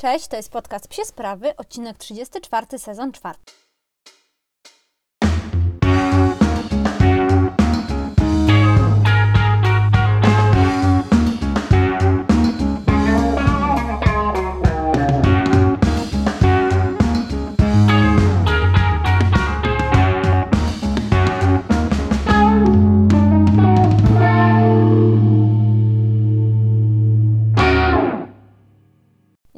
Cześć, to jest podcast Psie Sprawy, odcinek 34, sezon 4.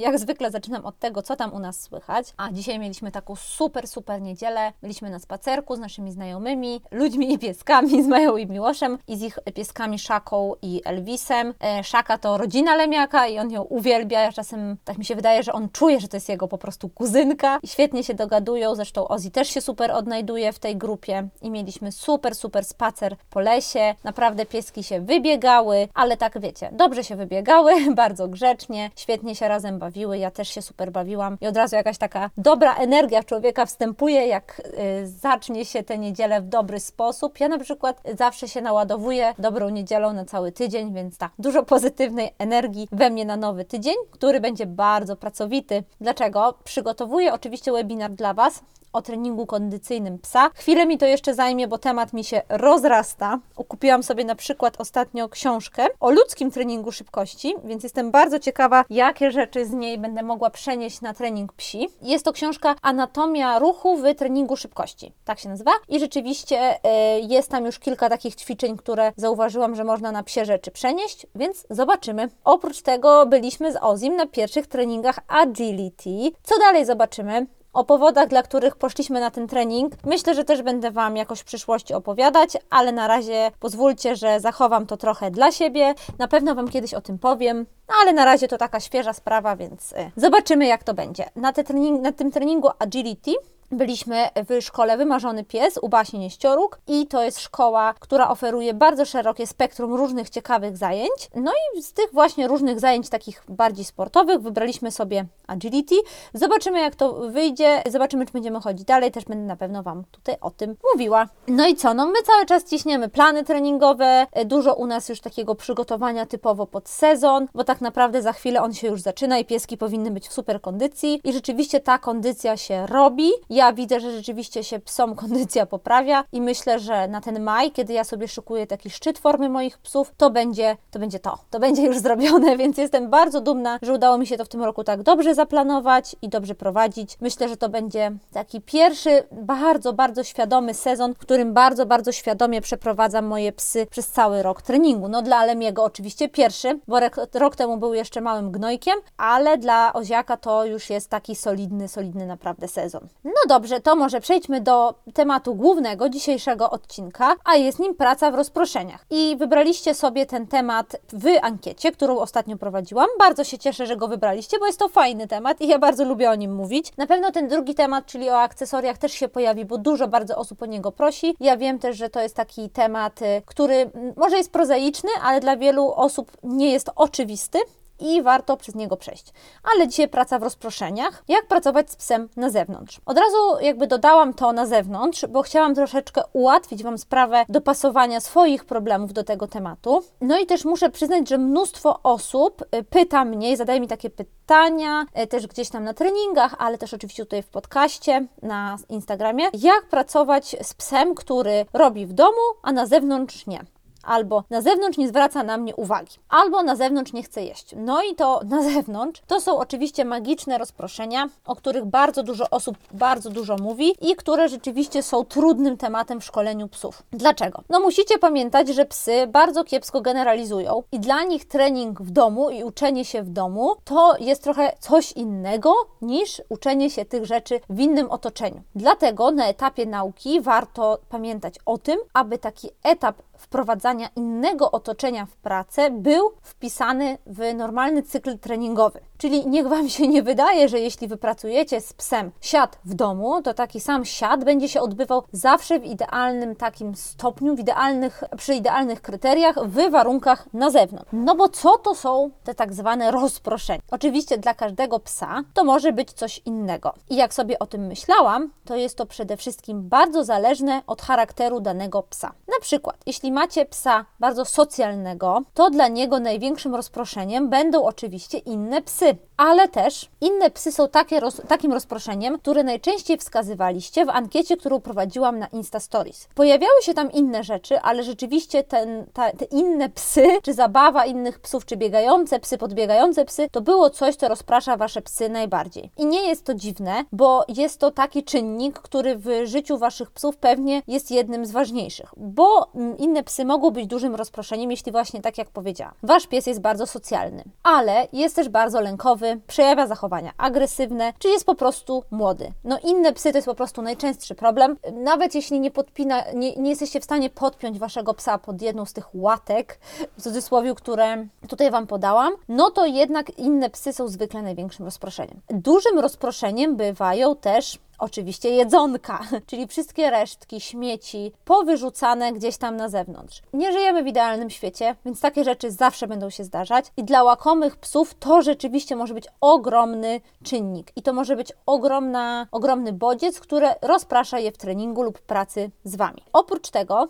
Jak zwykle zaczynam od tego, co tam u nas słychać. A dzisiaj mieliśmy taką super, super niedzielę. Byliśmy na spacerku z naszymi znajomymi, ludźmi i pieskami, z Mają i Miłoszem i z ich pieskami Szaką i Elvisem. E, Szaka to rodzina Lemiaka i on ją uwielbia. Ja czasem tak mi się wydaje, że on czuje, że to jest jego po prostu kuzynka. I świetnie się dogadują. Zresztą Ozzy też się super odnajduje w tej grupie. I mieliśmy super, super spacer po lesie. Naprawdę pieski się wybiegały, ale tak wiecie, dobrze się wybiegały, bardzo grzecznie, świetnie się razem bawiły, ja też się super bawiłam i od razu jakaś taka dobra energia człowieka wstępuje, jak y, zacznie się tę niedzielę w dobry sposób. Ja na przykład zawsze się naładowuję dobrą niedzielą na cały tydzień, więc tak, dużo pozytywnej energii we mnie na nowy tydzień, który będzie bardzo pracowity. Dlaczego? Przygotowuję oczywiście webinar dla Was, o treningu kondycyjnym psa. Chwilę mi to jeszcze zajmie, bo temat mi się rozrasta. Kupiłam sobie na przykład ostatnio książkę o ludzkim treningu szybkości, więc jestem bardzo ciekawa, jakie rzeczy z niej będę mogła przenieść na trening psi. Jest to książka Anatomia ruchu w treningu szybkości, tak się nazywa. I rzeczywiście y, jest tam już kilka takich ćwiczeń, które zauważyłam, że można na psie rzeczy przenieść, więc zobaczymy. Oprócz tego byliśmy z Ozim na pierwszych treningach agility. Co dalej zobaczymy? O powodach, dla których poszliśmy na ten trening, myślę, że też będę Wam jakoś w przyszłości opowiadać, ale na razie pozwólcie, że zachowam to trochę dla siebie. Na pewno Wam kiedyś o tym powiem, no ale na razie to taka świeża sprawa, więc y, zobaczymy, jak to będzie. Na, te trening, na tym treningu Agility byliśmy w szkole Wymarzony Pies u Basi Nieścioruk i to jest szkoła, która oferuje bardzo szerokie spektrum różnych ciekawych zajęć. No i z tych właśnie różnych zajęć takich bardziej sportowych wybraliśmy sobie agility. Zobaczymy jak to wyjdzie, zobaczymy czy będziemy chodzić dalej, też będę na pewno Wam tutaj o tym mówiła. No i co, no my cały czas ciśniemy plany treningowe, dużo u nas już takiego przygotowania typowo pod sezon, bo tak naprawdę za chwilę on się już zaczyna i pieski powinny być w super kondycji i rzeczywiście ta kondycja się robi. Ja widzę, że rzeczywiście się psom kondycja poprawia i myślę, że na ten maj, kiedy ja sobie szykuję taki szczyt formy moich psów, to będzie to, będzie to, to będzie już zrobione, więc jestem bardzo dumna, że udało mi się to w tym roku tak dobrze zaplanować i dobrze prowadzić. Myślę, że to będzie taki pierwszy bardzo, bardzo świadomy sezon, w którym bardzo, bardzo świadomie przeprowadzam moje psy przez cały rok treningu. No dla Alemiego oczywiście pierwszy, bo rok, rok temu był jeszcze małym gnojkiem, ale dla Oziaka to już jest taki solidny, solidny naprawdę sezon. No dobrze, to może przejdźmy do tematu głównego dzisiejszego odcinka, a jest nim praca w rozproszeniach. I wybraliście sobie ten temat w ankiecie, którą ostatnio prowadziłam. Bardzo się cieszę, że go wybraliście, bo jest to fajny temat i ja bardzo lubię o nim mówić. Na pewno ten drugi temat, czyli o akcesoriach, też się pojawi, bo dużo bardzo osób o niego prosi. Ja wiem też, że to jest taki temat, y, który może jest prozaiczny, ale dla wielu osób nie jest oczywisty i warto przez niego przejść. Ale dzisiaj praca w rozproszeniach. Jak pracować z psem na zewnątrz? Od razu jakby dodałam to na zewnątrz, bo chciałam troszeczkę ułatwić Wam sprawę dopasowania swoich problemów do tego tematu. No i też muszę przyznać, że mnóstwo osób y, pyta mnie i zadaje mi takie pytania, y, też gdzieś tam na treningach, ale też oczywiście tutaj w podcaście, na Instagramie, jak pracować z psem, który robi w domu, a na zewnątrz nie albo na zewnątrz nie zwraca na mnie uwagi, albo na zewnątrz nie chce jeść. No i to na zewnątrz to są oczywiście magiczne rozproszenia, o których bardzo dużo osób bardzo dużo mówi i które rzeczywiście są trudnym tematem w szkoleniu psów. Dlaczego? No musicie pamiętać, że psy bardzo kiepsko generalizują i dla nich trening w domu i uczenie się w domu to jest trochę coś innego niż uczenie się tych rzeczy w innym otoczeniu. Dlatego na etapie nauki warto pamiętać o tym, aby taki etap wprowadzania innego otoczenia w pracę był wpisany w normalny cykl treningowy. Czyli niech Wam się nie wydaje, że jeśli wypracujecie z psem siad w domu, to taki sam siad będzie się odbywał zawsze w idealnym takim stopniu, w idealnych, przy idealnych kryteriach, w warunkach na zewnątrz. No bo co to są te tak zwane rozproszenia? Oczywiście dla każdego psa to może być coś innego. I jak sobie o tym myślałam, to jest to przede wszystkim bardzo zależne od charakteru danego psa. Na przykład, jeśli macie psa, bardzo socjalnego, to dla niego największym rozproszeniem będą oczywiście inne psy, ale też inne psy są takie roz, takim rozproszeniem, które najczęściej wskazywaliście w ankiecie, którą prowadziłam na Insta Stories. Pojawiały się tam inne rzeczy, ale rzeczywiście ten, ta, te inne psy, czy zabawa innych psów, czy biegające psy, podbiegające psy, to było coś, co rozprasza wasze psy najbardziej. I nie jest to dziwne, bo jest to taki czynnik, który w życiu waszych psów pewnie jest jednym z ważniejszych, bo mm, inne psy mogą być dużym rozproszeniem, jeśli właśnie tak jak powiedziałam. Wasz pies jest bardzo socjalny, ale jest też bardzo lękowy, przejawia zachowania agresywne, czy jest po prostu młody. No inne psy to jest po prostu najczęstszy problem. Nawet jeśli nie podpina, nie, nie jesteście w stanie podpiąć waszego psa pod jedną z tych łatek, w cudzysłowie, które tutaj Wam podałam, no to jednak inne psy są zwykle największym rozproszeniem. Dużym rozproszeniem bywają też oczywiście jedzonka, czyli wszystkie resztki, śmieci, powyrzucane gdzieś tam na zewnątrz. Nie żyjemy w idealnym świecie, więc takie rzeczy zawsze będą się zdarzać i dla łakomych psów to rzeczywiście może być ogromny czynnik i to może być ogromna, ogromny bodziec, który rozprasza je w treningu lub pracy z Wami. Oprócz tego,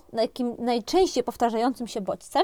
najczęściej powtarzającym się bodźcem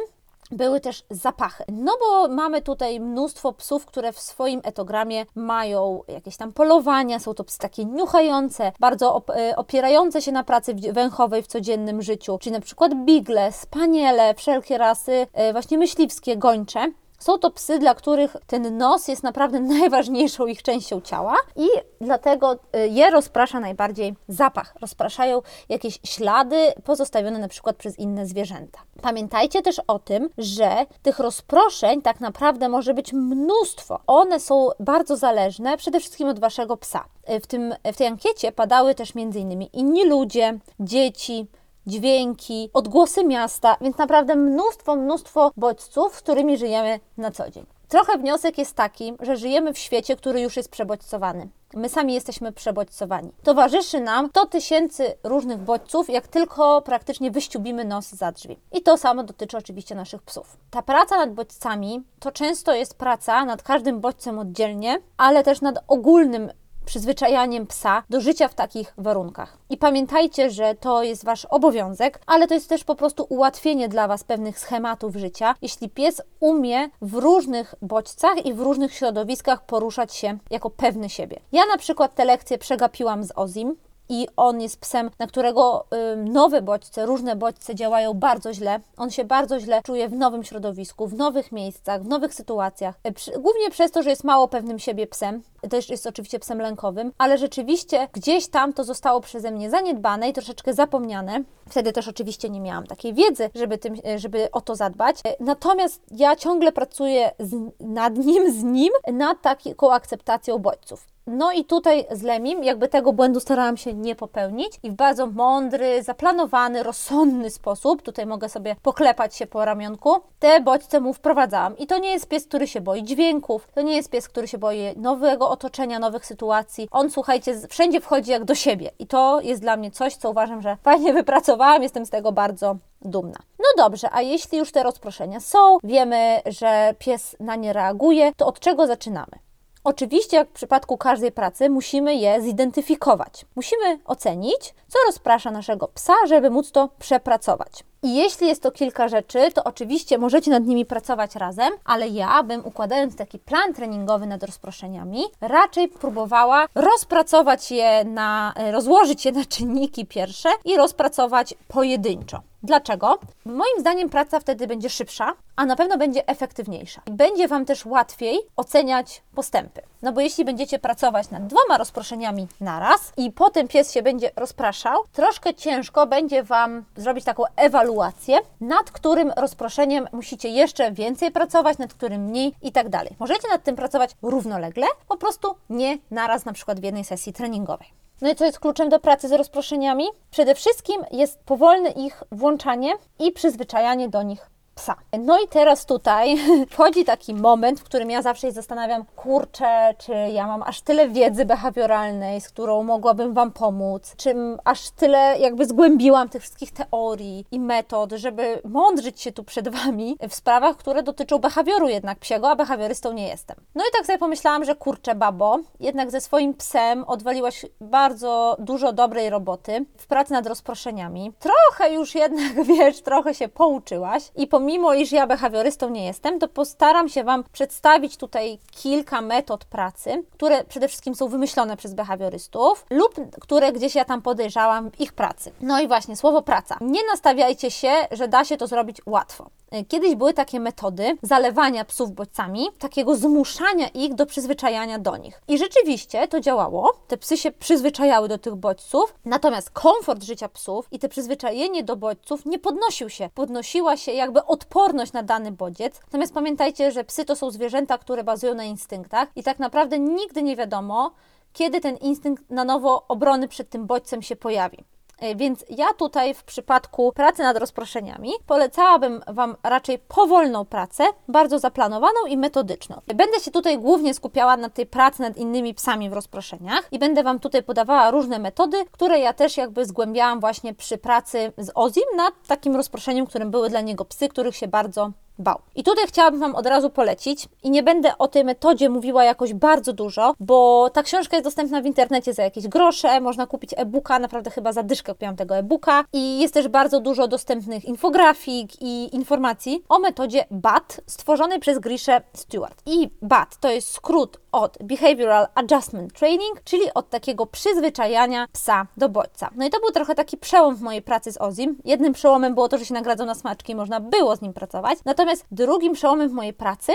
były też zapachy. No bo mamy tutaj mnóstwo psów, które w swoim etogramie mają jakieś tam polowania, są to psy takie niuchające, bardzo e, opierające się na pracy węchowej w codziennym życiu, czyli na przykład bigle, spaniele, wszelkie rasy e, właśnie myśliwskie, gończe. Są to psy, dla których ten nos jest naprawdę najważniejszą ich częścią ciała i dlatego y, je rozprasza najbardziej zapach. Rozpraszają jakieś ślady pozostawione na przykład przez inne zwierzęta. Pamiętajcie też o tym, że tych rozproszeń tak naprawdę może być mnóstwo. One są bardzo zależne przede wszystkim od waszego psa. Y, w, tym, w tej ankiecie padały też m.in. inni ludzie, dzieci, dźwięki, odgłosy miasta, więc naprawdę mnóstwo, mnóstwo bodźców, z którymi żyjemy na co dzień. Trochę wniosek jest taki, że żyjemy w świecie, który już jest przebodźcowany. My sami jesteśmy przebodźcowani. Towarzyszy nam 100 tysięcy różnych bodźców, jak tylko praktycznie wyściubimy nos za drzwi. I to samo dotyczy oczywiście naszych psów. Ta praca nad bodźcami to często jest praca nad każdym bodźcem oddzielnie, ale też nad ogólnym przyzwyczajaniem psa do życia w takich warunkach. I pamiętajcie, że to jest Wasz obowiązek, ale to jest też po prostu ułatwienie dla Was pewnych schematów życia, jeśli pies umie w różnych bodźcach i w różnych środowiskach poruszać się jako pewny siebie. Ja na przykład te lekcje przegapiłam z Ozim, i on jest psem, na którego nowe bodźce, różne bodźce działają bardzo źle. On się bardzo źle czuje w nowym środowisku, w nowych miejscach, w nowych sytuacjach. Przy, głównie przez to, że jest mało pewnym siebie psem. Też jest oczywiście psem lękowym, ale rzeczywiście gdzieś tam to zostało przeze mnie zaniedbane i troszeczkę zapomniane. Wtedy też oczywiście nie miałam takiej wiedzy, żeby, tym, y, żeby o to zadbać. Y, natomiast ja ciągle pracuję z, nad nim, z nim, nad taką akceptacją bodźców. No i tutaj z Lemim jakby tego błędu starałam się nie popełnić i w bardzo mądry, zaplanowany, rozsądny sposób, tutaj mogę sobie poklepać się po ramionku, te bodźce mu wprowadzałam. I to nie jest pies, który się boi dźwięków, to nie jest pies, który się boi nowego otoczenia, nowych sytuacji. On, słuchajcie, wszędzie wchodzi jak do siebie i to jest dla mnie coś, co uważam, że fajnie wypracowałam, jestem z tego bardzo dumna. No dobrze, a jeśli już te rozproszenia są, wiemy, że pies na nie reaguje, to od czego zaczynamy? Oczywiście, jak w przypadku każdej pracy, musimy je zidentyfikować. Musimy ocenić, co rozprasza naszego psa, żeby móc to przepracować. I jeśli jest to kilka rzeczy, to oczywiście możecie nad nimi pracować razem, ale ja bym układając taki plan treningowy nad rozproszeniami, raczej próbowała rozpracować je na, rozłożyć je na czynniki pierwsze i rozpracować pojedynczo. Dlaczego? Moim zdaniem praca wtedy będzie szybsza, a na pewno będzie efektywniejsza. Będzie Wam też łatwiej oceniać postępy. No bo jeśli będziecie pracować nad dwoma rozproszeniami naraz i potem pies się będzie rozpraszał, troszkę ciężko będzie Wam zrobić taką ewaluację, nad którym rozproszeniem musicie jeszcze więcej pracować, nad którym mniej i tak dalej. Możecie nad tym pracować równolegle, po prostu nie naraz, na przykład w jednej sesji treningowej. No i co jest kluczem do pracy z rozproszeniami? Przede wszystkim jest powolne ich włączanie i przyzwyczajanie do nich psa. No i teraz tutaj wchodzi taki moment, w którym ja zawsze się zastanawiam, kurczę, czy ja mam aż tyle wiedzy behawioralnej, z którą mogłabym Wam pomóc, czy aż tyle jakby zgłębiłam tych wszystkich teorii i metod, żeby mądrzyć się tu przed Wami w sprawach, które dotyczą behawioru jednak psiego, a behawiorystą nie jestem. No i tak sobie pomyślałam, że kurczę, babo, jednak ze swoim psem odwaliłaś bardzo dużo dobrej roboty w pracy nad rozproszeniami. Trochę już jednak, wiesz, trochę się pouczyłaś i pomimo, iż ja behawiorystą nie jestem, to postaram się Wam przedstawić tutaj kilka metod pracy, które przede wszystkim są wymyślone przez behawiorystów lub które gdzieś ja tam podejrzałam w ich pracy. No i właśnie, słowo praca. Nie nastawiajcie się, że da się to zrobić łatwo. Kiedyś były takie metody zalewania psów bodźcami, takiego zmuszania ich do przyzwyczajania do nich. I rzeczywiście to działało. Te psy się przyzwyczajały do tych bodźców, natomiast komfort życia psów i te przyzwyczajenie do bodźców nie podnosił się. Podnosiła się jakby odporność na dany bodziec. Natomiast pamiętajcie, że psy to są zwierzęta, które bazują na instynktach i tak naprawdę nigdy nie wiadomo, kiedy ten instynkt na nowo obrony przed tym bodźcem się pojawi. E, więc ja tutaj w przypadku pracy nad rozproszeniami polecałabym Wam raczej powolną pracę, bardzo zaplanowaną i metodyczną. Będę się tutaj głównie skupiała na tej pracy nad innymi psami w rozproszeniach i będę Wam tutaj podawała różne metody, które ja też jakby zgłębiałam właśnie przy pracy z Ozim nad takim rozproszeniem, którym były dla niego psy, których się bardzo bał. I tutaj chciałabym Wam od razu polecić i nie będę o tej metodzie mówiła jakoś bardzo dużo, bo ta książka jest dostępna w internecie za jakieś grosze, można kupić e-booka, naprawdę chyba za dyszkę kupiłam tego e-booka i jest też bardzo dużo dostępnych infografik i informacji o metodzie BAT stworzonej przez Griszę Stewart. I BAT to jest skrót od Behavioral Adjustment Training, czyli od takiego przyzwyczajania psa do bodźca. No i to był trochę taki przełom w mojej pracy z Ozim. Jednym przełomem było to, że się nagradzał na smaczki i można było z nim pracować. Natomiast drugim przełomem w mojej pracy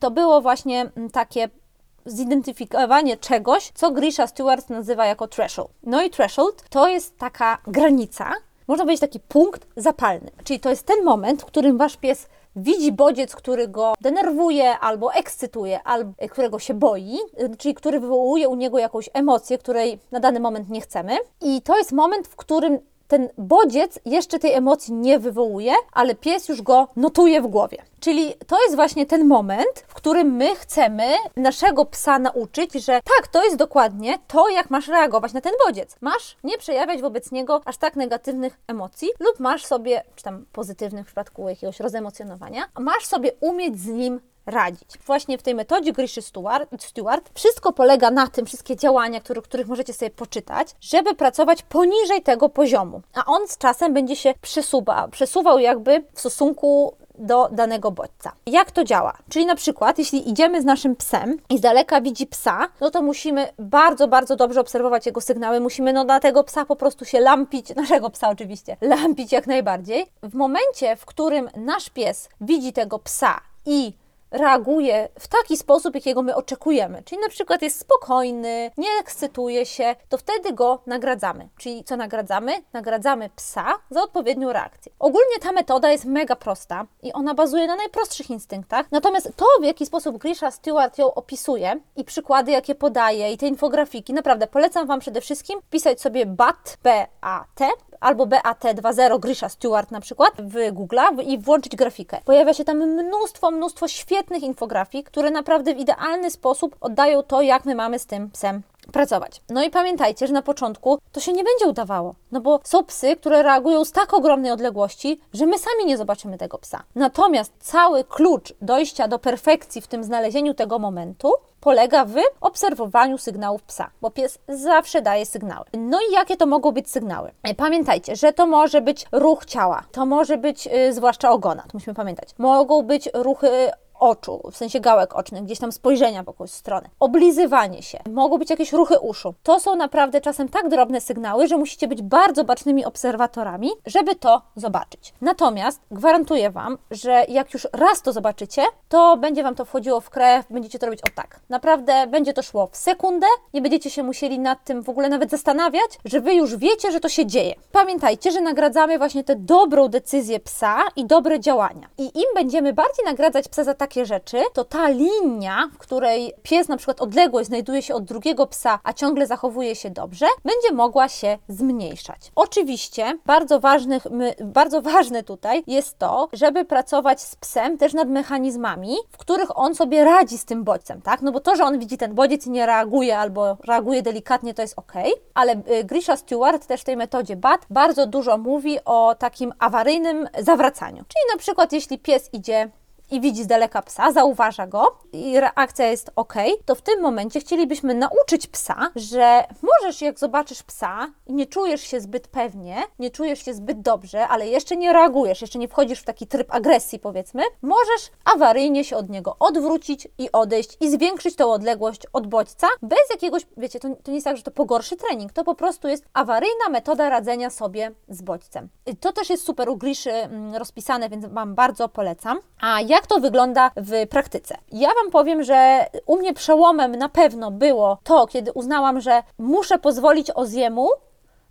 to było właśnie mm, takie zidentyfikowanie czegoś, co Grisha Stewart nazywa jako threshold. No i threshold to jest taka granica, można powiedzieć taki punkt zapalny. Czyli to jest ten moment, w którym wasz pies widzi bodziec, który go denerwuje albo ekscytuje, albo którego się boi, czyli który wywołuje u niego jakąś emocję, której na dany moment nie chcemy. I to jest moment, w którym ten bodziec jeszcze tej emocji nie wywołuje, ale pies już go notuje w głowie. Czyli to jest właśnie ten moment, w którym my chcemy naszego psa nauczyć, że tak, to jest dokładnie to, jak masz reagować na ten bodziec. Masz nie przejawiać wobec niego aż tak negatywnych emocji, lub masz sobie, czy tam pozytywnych w przypadku jakiegoś rozemocjonowania, masz sobie umieć z nim radzić. Właśnie w tej metodzie Griszy Stewart, Stewart wszystko polega na tym, wszystkie działania, które, których możecie sobie poczytać, żeby pracować poniżej tego poziomu. A on z czasem będzie się przesuwał, przesuwał jakby w stosunku do danego bodźca. Jak to działa? Czyli na przykład, jeśli idziemy z naszym psem i z daleka widzi psa, no to musimy bardzo, bardzo dobrze obserwować jego sygnały. Musimy no na tego psa po prostu się lampić, naszego psa oczywiście, lampić jak najbardziej. W momencie, w którym nasz pies widzi tego psa i reaguje w taki sposób, jakiego my oczekujemy, czyli na przykład jest spokojny, nie ekscytuje się, to wtedy go nagradzamy. Czyli co nagradzamy? Nagradzamy psa za odpowiednią reakcję. Ogólnie ta metoda jest mega prosta i ona bazuje na najprostszych instynktach, natomiast to, w jaki sposób Grisha Stewart ją opisuje i przykłady, jakie podaje i te infografiki, naprawdę polecam Wam przede wszystkim pisać sobie BAT, B-A-T, albo BAT20 Grisha Stewart na przykład w Google i włączyć grafikę. Pojawia się tam mnóstwo, mnóstwo świetnych infografik, które naprawdę w idealny sposób oddają to, jak my mamy z tym psem pracować. No i pamiętajcie, że na początku to się nie będzie udawało, no bo są psy, które reagują z tak ogromnej odległości, że my sami nie zobaczymy tego psa. Natomiast cały klucz dojścia do perfekcji w tym znalezieniu tego momentu polega w obserwowaniu sygnałów psa, bo pies zawsze daje sygnały. No i jakie to mogą być sygnały? Pamiętajcie, że to może być ruch ciała, to może być yy, zwłaszcza ogona, to musimy pamiętać. Mogą być ruchy oczu, w sensie gałek ocznych, gdzieś tam spojrzenia w jakąś stronę, oblizywanie się, mogą być jakieś ruchy uszu. To są naprawdę czasem tak drobne sygnały, że musicie być bardzo bacznymi obserwatorami, żeby to zobaczyć. Natomiast gwarantuję Wam, że jak już raz to zobaczycie, to będzie Wam to wchodziło w krew, będziecie to robić o tak. Naprawdę będzie to szło w sekundę, nie będziecie się musieli nad tym w ogóle nawet zastanawiać, że Wy już wiecie, że to się dzieje. Pamiętajcie, że nagradzamy właśnie tę dobrą decyzję psa i dobre działania. I im będziemy bardziej nagradzać psa za takie rzeczy, to ta linia, w której pies na przykład odległość znajduje się od drugiego psa, a ciągle zachowuje się dobrze, będzie mogła się zmniejszać. Oczywiście bardzo, ważnych, bardzo ważne tutaj jest to, żeby pracować z psem też nad mechanizmami, w których on sobie radzi z tym bodźcem, tak? No bo to, że on widzi ten bodziec i nie reaguje albo reaguje delikatnie, to jest ok, ale y, Grisha Stewart też w tej metodzie BAT bardzo dużo mówi o takim awaryjnym zawracaniu. Czyli na przykład jeśli pies idzie i widzi z daleka psa, zauważa go i reakcja jest ok, to w tym momencie chcielibyśmy nauczyć psa, że możesz, jak zobaczysz psa i nie czujesz się zbyt pewnie, nie czujesz się zbyt dobrze, ale jeszcze nie reagujesz, jeszcze nie wchodzisz w taki tryb agresji, powiedzmy, możesz awaryjnie się od niego odwrócić i odejść i zwiększyć tą odległość od bodźca bez jakiegoś, wiecie, to, to nie jest tak, że to pogorszy trening, to po prostu jest awaryjna metoda radzenia sobie z bodźcem. To też jest super u Griszy mm, rozpisane, więc Wam bardzo polecam. A jak to wygląda w praktyce? Ja Wam powiem, że u mnie przełomem na pewno było to, kiedy uznałam, że muszę pozwolić Oziemu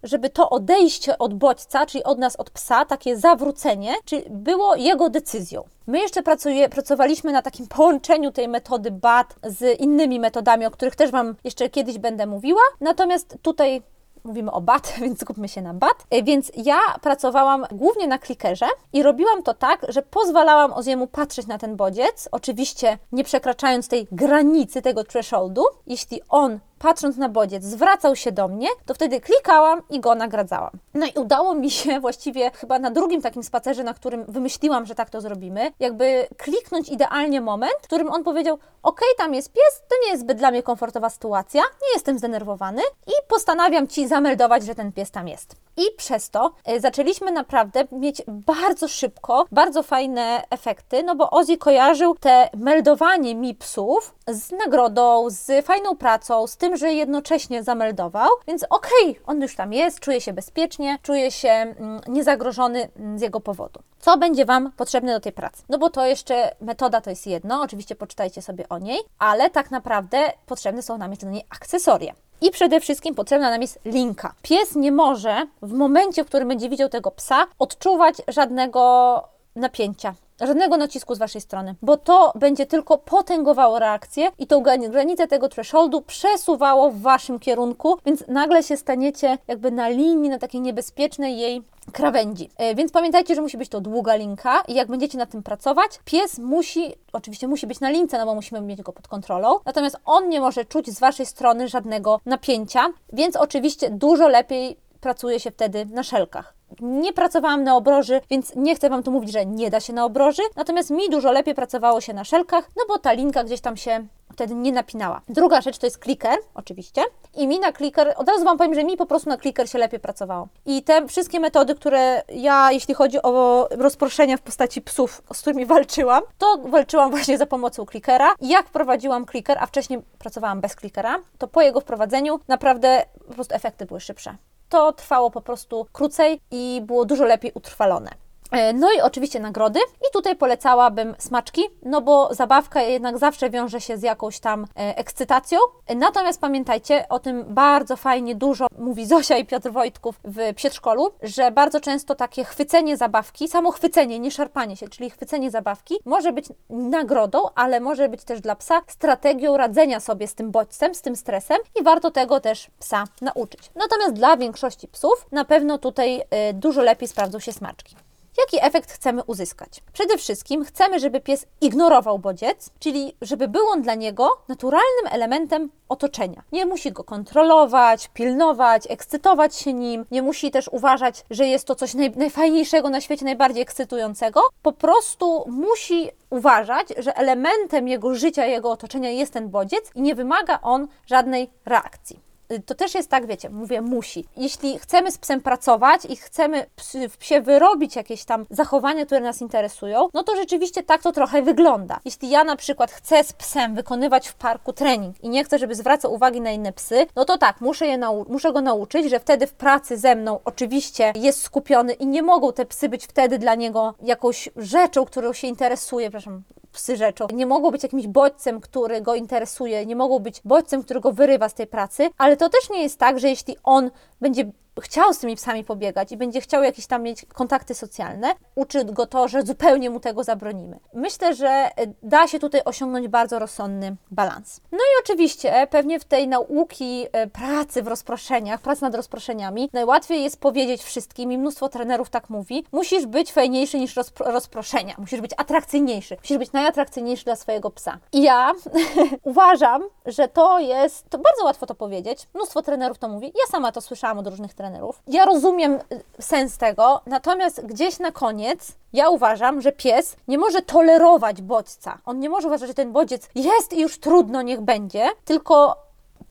żeby to odejście od bodźca, czyli od nas, od psa, takie zawrócenie, czyli było jego decyzją. My jeszcze pracuje, pracowaliśmy na takim połączeniu tej metody BAT z innymi metodami, o których też Wam jeszcze kiedyś będę mówiła. Natomiast tutaj mówimy o BAT, więc skupmy się na BAT. E, więc ja pracowałam głównie na klikerze i robiłam to tak, że pozwalałam Oziemu patrzeć na ten bodziec, oczywiście nie przekraczając tej granicy, tego thresholdu. Jeśli on patrząc na bodziec, zwracał się do mnie, to wtedy klikałam i go nagradzałam. No i udało mi się właściwie chyba na drugim takim spacerze, na którym wymyśliłam, że tak to zrobimy, jakby kliknąć idealnie moment, w którym on powiedział: OK, tam jest pies, to nie jest zbyt dla mnie komfortowa sytuacja, nie jestem zdenerwowany i postanawiam ci zameldować, że ten pies tam jest. I przez to y, zaczęliśmy naprawdę mieć bardzo szybko, bardzo fajne efekty, no bo Ozzy kojarzył te meldowanie mi psów z nagrodą, z fajną pracą, z tym, że jednocześnie zameldował, więc okej, okay, on już tam jest, czuje się bezpiecznie, czuje się mm, niezagrożony mm, z jego powodu. Co będzie Wam potrzebne do tej pracy? No bo to jeszcze metoda to jest jedno, oczywiście poczytajcie sobie o niej, ale tak naprawdę potrzebne są nam jeszcze do niej akcesoria. I przede wszystkim potrzebna nam jest linka. Pies nie może w momencie, w którym będzie widział tego psa, odczuwać żadnego napięcia, żadnego nacisku z Waszej strony, bo to będzie tylko potęgowało reakcję i tą granicę tego thresholdu przesuwało w Waszym kierunku, więc nagle się staniecie jakby na linii, na takiej niebezpiecznej jej krawędzi. E, więc pamiętajcie, że musi być to długa linka i jak będziecie nad tym pracować, pies musi, oczywiście musi być na lince, no bo musimy mieć go pod kontrolą, natomiast on nie może czuć z Waszej strony żadnego napięcia, więc oczywiście dużo lepiej pracuje się wtedy na szelkach. Nie pracowałam na obroży, więc nie chcę Wam tu mówić, że nie da się na obroży, natomiast mi dużo lepiej pracowało się na szelkach, no bo ta linka gdzieś tam się wtedy nie napinała. Druga rzecz to jest clicker, oczywiście. I mi na clicker, od razu Wam powiem, że mi po prostu na clicker się lepiej pracowało. I te wszystkie metody, które ja, jeśli chodzi o rozproszenia w postaci psów, z którymi walczyłam, to walczyłam właśnie za pomocą clickera. I jak wprowadziłam clicker, a wcześniej pracowałam bez clickera, to po jego wprowadzeniu naprawdę po prostu efekty były szybsze to trwało po prostu krócej i było dużo lepiej utrwalone. E, no i oczywiście nagrody. I tutaj polecałabym smaczki, no bo zabawka jednak zawsze wiąże się z jakąś tam e, ekscytacją. Natomiast pamiętajcie, o tym bardzo fajnie dużo mówi Zosia i Piotr Wojtków w przedszkolu, że bardzo często takie chwycenie zabawki, samo chwycenie, nie szarpanie się, czyli chwycenie zabawki, może być nagrodą, ale może być też dla psa strategią radzenia sobie z tym bodźcem, z tym stresem i warto tego też psa nauczyć. Natomiast dla większości psów na pewno tutaj y, dużo lepiej sprawdzą się smaczki. Jaki efekt chcemy uzyskać? Przede wszystkim chcemy, żeby pies ignorował bodziec, czyli żeby był on dla niego naturalnym elementem otoczenia. Nie musi go kontrolować, pilnować, ekscytować się nim, nie musi też uważać, że jest to coś naj, najfajniejszego na świecie, najbardziej ekscytującego. Po prostu musi uważać, że elementem jego życia, jego otoczenia jest ten bodziec i nie wymaga on żadnej reakcji. Y, to też jest tak, wiecie, mówię musi. Jeśli chcemy z psem pracować i chcemy w psie wyrobić jakieś tam zachowania, które nas interesują, no to rzeczywiście tak to trochę wygląda. Jeśli ja na przykład chcę z psem wykonywać w parku trening i nie chcę, żeby zwracał uwagi na inne psy, no to tak, muszę, je muszę go nauczyć, że wtedy w pracy ze mną oczywiście jest skupiony i nie mogą te psy być wtedy dla niego jakąś rzeczą, którą się interesuje, przepraszam, psy rzeczą. Nie mogą być jakimś bodźcem, który go interesuje, nie mogą być bodźcem, który go wyrywa z tej pracy, ale to też nie jest tak, że jeśli on będzie chciał z tymi psami pobiegać i będzie chciał jakieś tam mieć kontakty socjalne, uczy go to, że zupełnie mu tego zabronimy. Myślę, że e, da się tutaj osiągnąć bardzo rozsądny balans. No i oczywiście pewnie w tej nauki e, pracy w rozproszeniach, pracy nad rozproszeniami, najłatwiej jest powiedzieć wszystkim i mnóstwo trenerów tak mówi, musisz być fajniejszy niż rozpro rozproszenia, musisz być atrakcyjniejszy, musisz być najatrakcyjniejszy dla swojego psa. I ja uważam, że to jest, to bardzo łatwo to powiedzieć, mnóstwo trenerów to mówi, ja sama to słyszałam od różnych trenerów, ja rozumiem y, sens tego, natomiast gdzieś na koniec ja uważam, że pies nie może tolerować bodźca. On nie może uważać, że ten bodziec jest i już trudno, niech będzie, tylko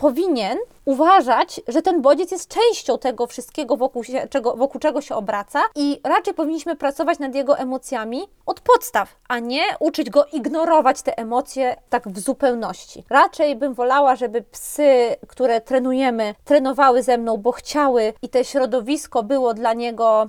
powinien uważać, że ten bodziec jest częścią tego wszystkiego, wokół, się, czego, wokół czego się obraca i raczej powinniśmy pracować nad jego emocjami od podstaw, a nie uczyć go ignorować te emocje tak w zupełności. Raczej bym wolała, żeby psy, które trenujemy, trenowały ze mną, bo chciały i to środowisko było dla niego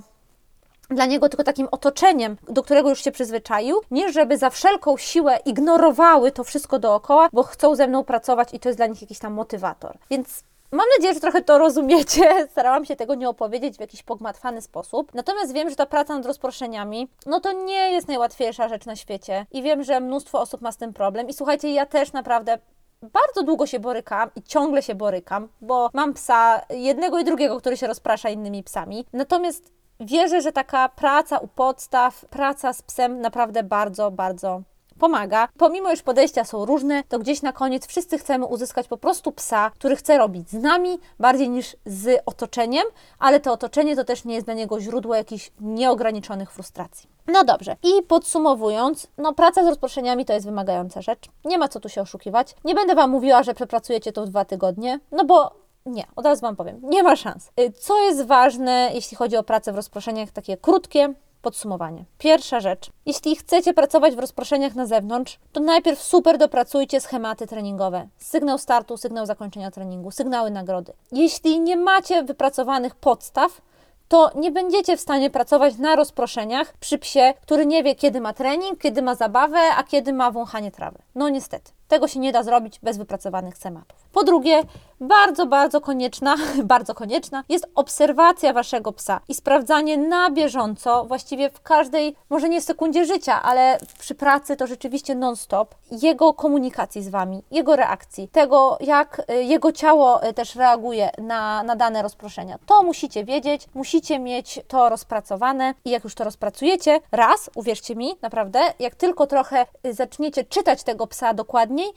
dla niego tylko takim otoczeniem, do którego już się przyzwyczaił, niż żeby za wszelką siłę ignorowały to wszystko dookoła, bo chcą ze mną pracować i to jest dla nich jakiś tam motywator. Więc Mam nadzieję, że trochę to rozumiecie. Starałam się tego nie opowiedzieć w jakiś pogmatwany sposób. Natomiast wiem, że ta praca nad rozproszeniami, no to nie jest najłatwiejsza rzecz na świecie. I wiem, że mnóstwo osób ma z tym problem. I słuchajcie, ja też naprawdę bardzo długo się borykam i ciągle się borykam, bo mam psa jednego i drugiego, który się rozprasza innymi psami. Natomiast wierzę, że taka praca u podstaw, praca z psem naprawdę bardzo, bardzo pomaga. Pomimo, iż podejścia są różne, to gdzieś na koniec wszyscy chcemy uzyskać po prostu psa, który chce robić z nami bardziej niż z otoczeniem, ale to otoczenie to też nie jest dla niego źródło jakichś nieograniczonych frustracji. No dobrze, i podsumowując, no praca z rozproszeniami to jest wymagająca rzecz. Nie ma co tu się oszukiwać. Nie będę Wam mówiła, że przepracujecie to w dwa tygodnie, no bo nie, od razu Wam powiem, nie ma szans. Y, co jest ważne, jeśli chodzi o pracę w rozproszeniach, takie krótkie podsumowanie. Pierwsza rzecz. Jeśli chcecie pracować w rozproszeniach na zewnątrz, to najpierw super dopracujcie schematy treningowe. Sygnał startu, sygnał zakończenia treningu, sygnały nagrody. Jeśli nie macie wypracowanych podstaw, to nie będziecie w stanie pracować na rozproszeniach przy psie, który nie wie, kiedy ma trening, kiedy ma zabawę, a kiedy ma wąchanie trawy. No niestety. Tego się nie da zrobić bez wypracowanych schematów. Po drugie, bardzo, bardzo konieczna, bardzo konieczna jest obserwacja waszego psa i sprawdzanie na bieżąco, właściwie w każdej, może nie sekundzie życia, ale przy pracy to rzeczywiście non-stop, jego komunikacji z wami, jego reakcji, tego jak y, jego ciało y, też reaguje na, na dane rozproszenia. To musicie wiedzieć, musicie mieć to rozpracowane i jak już to rozpracujecie, raz, uwierzcie mi, naprawdę, jak tylko trochę y, zaczniecie czytać tego psa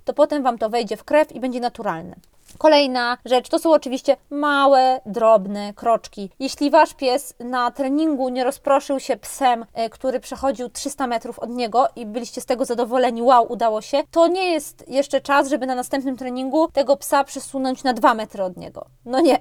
to potem wam to wejdzie w krew i będzie naturalne. Kolejna rzecz to są oczywiście małe, drobne kroczki. Jeśli wasz pies na treningu nie rozproszył się psem, e, który przechodził 300 metrów od niego i byliście z tego zadowoleni, wow, udało się, to nie jest jeszcze czas, żeby na następnym treningu tego psa przesunąć na 2 metry od niego. No nie.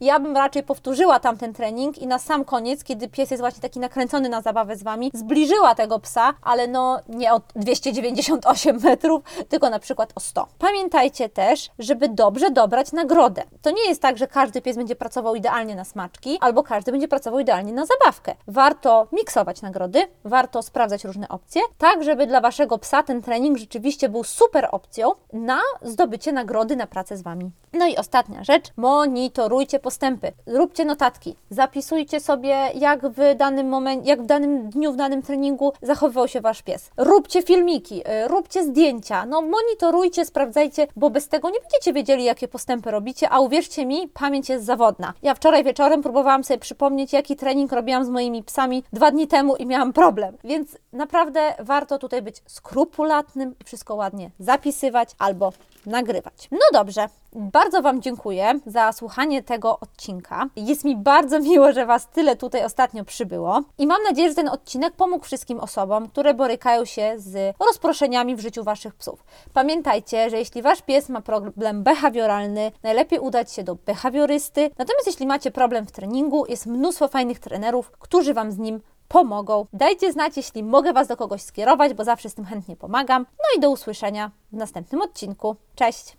Ja bym raczej powtórzyła tamten trening i na sam koniec, kiedy pies jest właśnie taki nakręcony na zabawę z wami, zbliżyła tego psa, ale no nie o 298 metrów, tylko na przykład o 100. Pamiętajcie też, żeby dobrze dobrać nagrodę. To nie jest tak, że każdy pies będzie pracował idealnie na smaczki, albo każdy będzie pracował idealnie na zabawkę. Warto miksować nagrody, warto sprawdzać różne opcje, tak żeby dla Waszego psa ten trening rzeczywiście był super opcją na zdobycie nagrody na pracę z Wami. No i ostatnia rzecz, monitorujcie postępy. Róbcie notatki, zapisujcie sobie, jak w danym momencie, jak w danym dniu, w danym treningu zachowywał się Wasz pies. Róbcie filmiki, y, róbcie zdjęcia, no monitorujcie, sprawdzajcie, bo bez tego nie będziecie wiedzieli, postępy robicie, a uwierzcie mi, pamięć jest zawodna. Ja wczoraj wieczorem próbowałam sobie przypomnieć, jaki trening robiłam z moimi psami dwa dni temu i miałam problem. Więc naprawdę warto tutaj być skrupulatnym i wszystko ładnie zapisywać albo nagrywać. No dobrze, bardzo Wam dziękuję za słuchanie tego odcinka. Jest mi bardzo miło, że Was tyle tutaj ostatnio przybyło i mam nadzieję, że ten odcinek pomógł wszystkim osobom, które borykają się z rozproszeniami w życiu Waszych psów. Pamiętajcie, że jeśli Wasz pies ma problem behawioralny, najlepiej udać się do behawiorysty. Natomiast jeśli macie problem w treningu, jest mnóstwo fajnych trenerów, którzy Wam z nim pomogą. Dajcie znać, jeśli mogę Was do kogoś skierować, bo zawsze z tym chętnie pomagam. No i do usłyszenia w następnym odcinku. Cześć!